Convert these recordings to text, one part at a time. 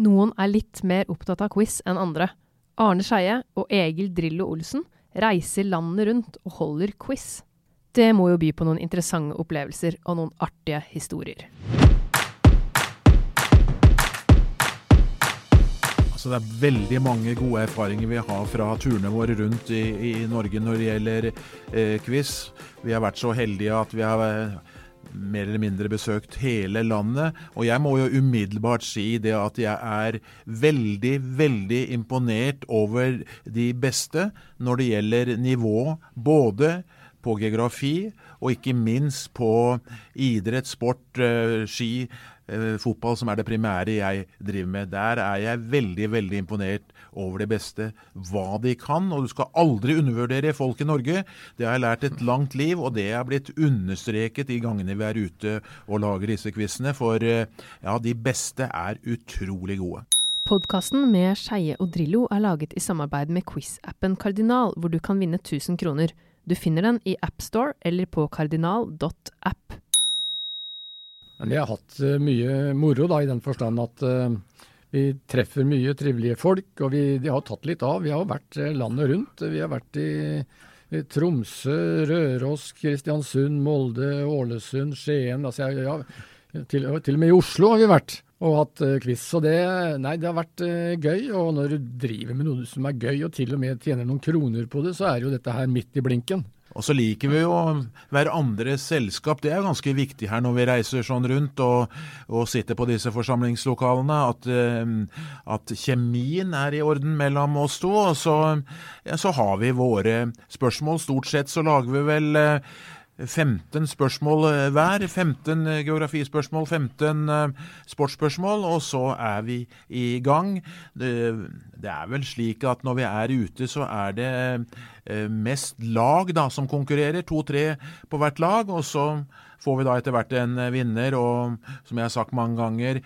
Noen er litt mer opptatt av quiz enn andre. Arne Skeie og Egil Drillo Olsen reiser landet rundt og holder quiz. Det må jo by på noen interessante opplevelser og noen artige historier. Altså, det er veldig mange gode erfaringer vi har fra turene våre rundt i, i Norge når det gjelder eh, quiz. Vi har vært så heldige at vi har mer eller mindre besøkt hele landet. Og jeg må jo umiddelbart si det at jeg er veldig, veldig imponert over de beste når det gjelder nivå. Både på geografi og ikke minst på idrett, sport, eh, ski, fotball, som er det primære jeg driver med. Der er jeg veldig, veldig imponert over det beste. Hva de kan. Og du skal aldri undervurdere folk i Norge. Det har jeg lært et langt liv, og det er blitt understreket de gangene vi er ute og lager disse quizene. For eh, ja, de beste er utrolig gode. Podkasten med Skeie og Drillo er laget i samarbeid med quiz-appen Kardinal, hvor du kan vinne 1000 kroner. Du finner den i AppStore eller på kardinal.app. Vi har hatt uh, mye moro da, i den forstand at uh, vi treffer mye trivelige folk, og vi, de har tatt litt av. Vi har vært uh, landet rundt. Vi har vært i, Tromsø, Røros, Kristiansund, Molde, Ålesund, Skien. Altså, ja, til, til, og med i Oslo har vi vært og hatt quiz. Så det, nei, det har vært gøy. Og når du driver med noe som er gøy, og til og med tjener noen kroner på det, så er jo dette her midt i blinken. Og så liker vi jo hverandres selskap. Det er ganske viktig her når vi reiser sånn rundt og, og sitter på disse forsamlingslokalene, at, at, kjemien er i orden mellom oss to. Og så, ja, så har vi våre spørsmål. Stort sett så lager vi vel 15 spørsmål hver. 15 geografispørsmål, 15 sportsspørsmål, og så er vi i gang. Det, det, er vel slik at når vi er ute, så er det mest lag da, som konkurrerer. To-tre på hvert lag. Og så får vi da etter hvert en vinner, og som jeg har sagt mange ganger,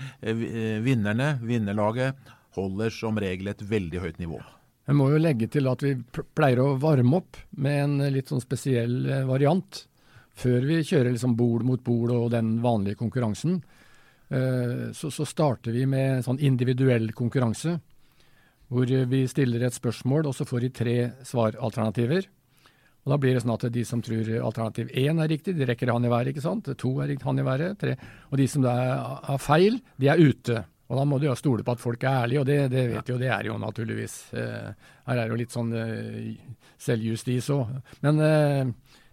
vinnerne, vinnerlaget, holder som regel et veldig høyt nivå. Jeg må jo legge til at vi pleier å varme opp med en litt sånn spesiell variant før vi kjører liksom bol mot bol og den vanlige konkurransen, så, så starter vi med sånn individuell konkurranse. Hvor vi stiller et spørsmål, og så får de tre svaralternativer. Og Da blir det sånn at de som tror alternativ én er riktig, de rekker han i været. ikke sant? To er han i været. Tre. Og de som da har feil, de er ute. Og Da må du jo stole på at folk er ærlige, og det, det vet jo, det er jo naturligvis. Eh, her er jo litt sånn eh, selvjustis òg. Men eh,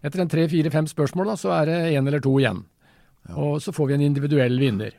etter en tre, fire, fem spørsmål, da, så er det én eller to igjen. Ja. Og så får vi en individuell vinner.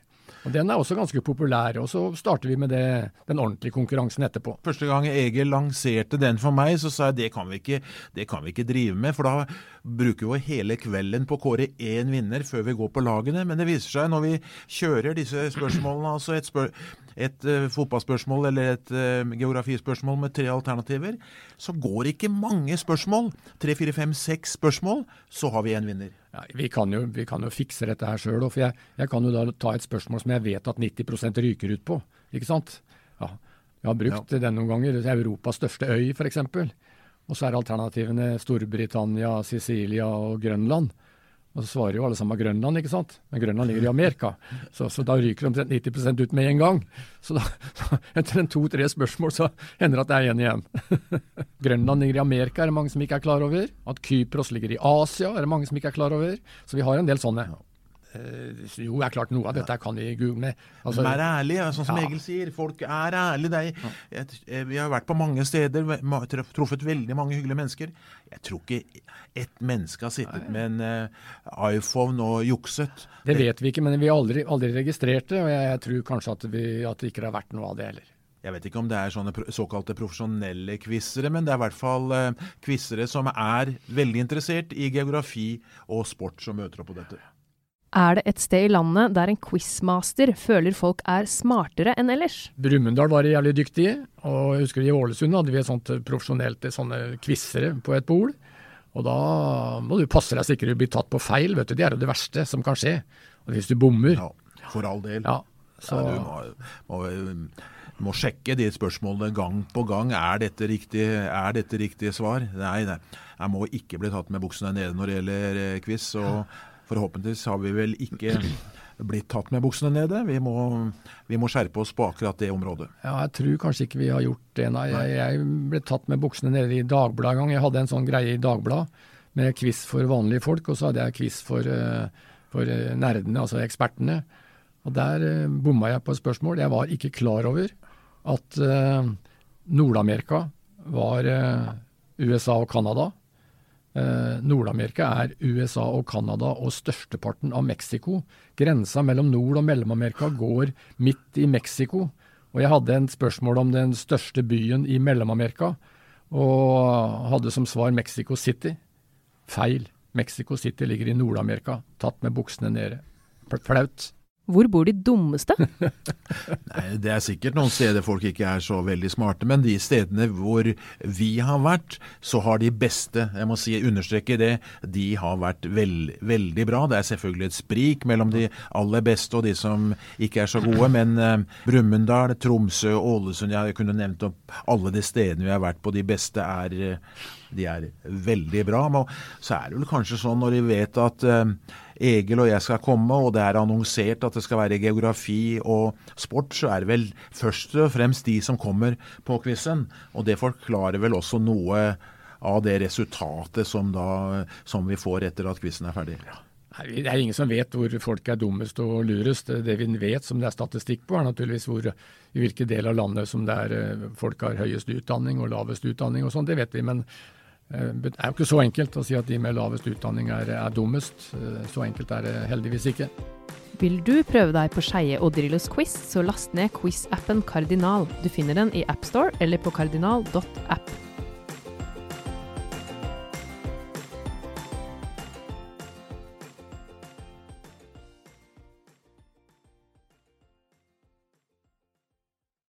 Og Den er også ganske populær, og så starter vi med det, den ordentlige konkurransen etterpå. Første gang Egil lanserte den for meg, så sa jeg det kan vi ikke, kan vi ikke drive med. For da bruker vi hele kvelden på å kåre én vinner før vi går på lagene. Men det viser seg når vi kjører disse spørsmålene, altså et, spør, et uh, fotballspørsmål eller et uh, geografispørsmål med tre alternativer, så går ikke mange spørsmål, tre, fire, fem, seks spørsmål, så har vi en vinner. Ja, vi, kan jo, vi, kan jo, fikse dette her sjøl, for jeg, jeg, kan jo da ta et spørsmål som jeg vet at 90% ryker ut på. ikke sant? Ja, jeg har brukt ja. den noen ganger. Europas største øy, f.eks. Og så er alternativene Storbritannia, Sicilia og Grønland. Og så svarer jo alle sammen Grønland, ikke sant. Men Grønland ligger i Amerika, så, så da ryker omtrent 90% ut med en gang. Så da, etter en to-tre spørsmål så hender det at det er én igjen. Grønland ligger i Amerika, er det mange som ikke er klar over. At Kypros ligger i Asia, er det mange som ikke er klar over. Så vi har en del sånne. Uh, jo, det er klart noe av dette kan vi google. Altså, Vær ærlig, sånn som ja. Egil sier. Folk er ærlige. Er, vi har vært på mange steder, truffet veldig mange hyggelige mennesker. Jeg tror ikke ett menneske har sittet med en uh, iPhone og jukset. Det vet vi ikke, men vi har aldri, aldri registrert det. Og jeg, jeg tror kanskje at, vi, at det ikke har vært noe av det heller. Jeg vet ikke om det er sånne såkalte profesjonelle quizere, men det er i hvert fall quizere som er veldig interessert i geografi og sport som møter opp på dette. Er det et sted i landet der en quizmaster føler folk er smartere enn ellers? Brumunddal var jævlig dyktige, og jeg husker i Ålesund hadde vi et sånt profesjonelt sånne quizere på et bol. Og da må du passe deg så ikke du blir tatt på feil, vet du. Det er jo det verste som kan skje. Og hvis du bommer Ja, for all del. Ja, så... ja, du må, må, må, sjekke de spørsmålene gang på gang. Er dette riktig, er dette riktig svar? Nei, nei. Jeg må ikke bli tatt med buksene nede når det gjelder eh, quiz. og Forhåpentligvis har vi vel ikke blitt tatt med buksene nede. Vi må, vi må, skjerpe oss på akkurat det området. Ja, Jeg tror kanskje ikke vi har gjort det, nei. Jeg, jeg ble tatt med buksene nede i Dagbladet en gang. Jeg hadde en sånn greie i Dagbladet med quiz for vanlige folk, og så hadde jeg quiz for, eh, for eh, nerdene, altså ekspertene. Og Der eh, bomma jeg på et spørsmål. Jeg var ikke klar over at Nord-Amerika var USA og Canada. Eh, Nord-Amerika er USA og Canada og størsteparten av Mexico. Grensa mellom Nord- og Mellom-Amerika går midt i Mexico. Og jeg hadde en spørsmål om den største byen i Mellom-Amerika, og hadde som svar Mexico City. Feil. Mexico City ligger i Nord-Amerika. Tatt med buksene nede. Flaut. Hvor bor de dummeste? Nei, det er sikkert noen steder folk ikke er så veldig smarte, men de stedene hvor vi har vært, så har de beste, jeg må si, understreke det, de har vært veld, veldig bra. Det er selvfølgelig et sprik mellom de aller beste og de som ikke er så gode, men eh, Brumunddal, Tromsø, Ålesund, jeg kunne nevnt opp alle de stedene vi har vært på, de beste er eh, de er veldig bra. Men så er det vel kanskje sånn når de vet at eh, Egil og jeg skal komme, og det er annonsert at det skal være geografi og sport, så er det vel først og fremst de som kommer på quizen. Og det forklarer vel også noe av det resultatet som, da, som vi får etter at quizen er ferdig. Det er ingen som vet hvor folk er dummest og lurest. Det vi vet som det er statistikk på, er naturligvis hvor, i hvilke del av landet som det er eh, folk har høyest utdanning og lavest utdanning og sånn. Det vet vi. Men det er jo ikke så enkelt å si at de med lavest utdanning er, er dummest. Eh, så enkelt er det heldigvis ikke. Vil du prøve deg på Skeie og Drillos quiz, så last ned quiz-appen Kardinal. Du finner den i AppStore eller på kardinal.app.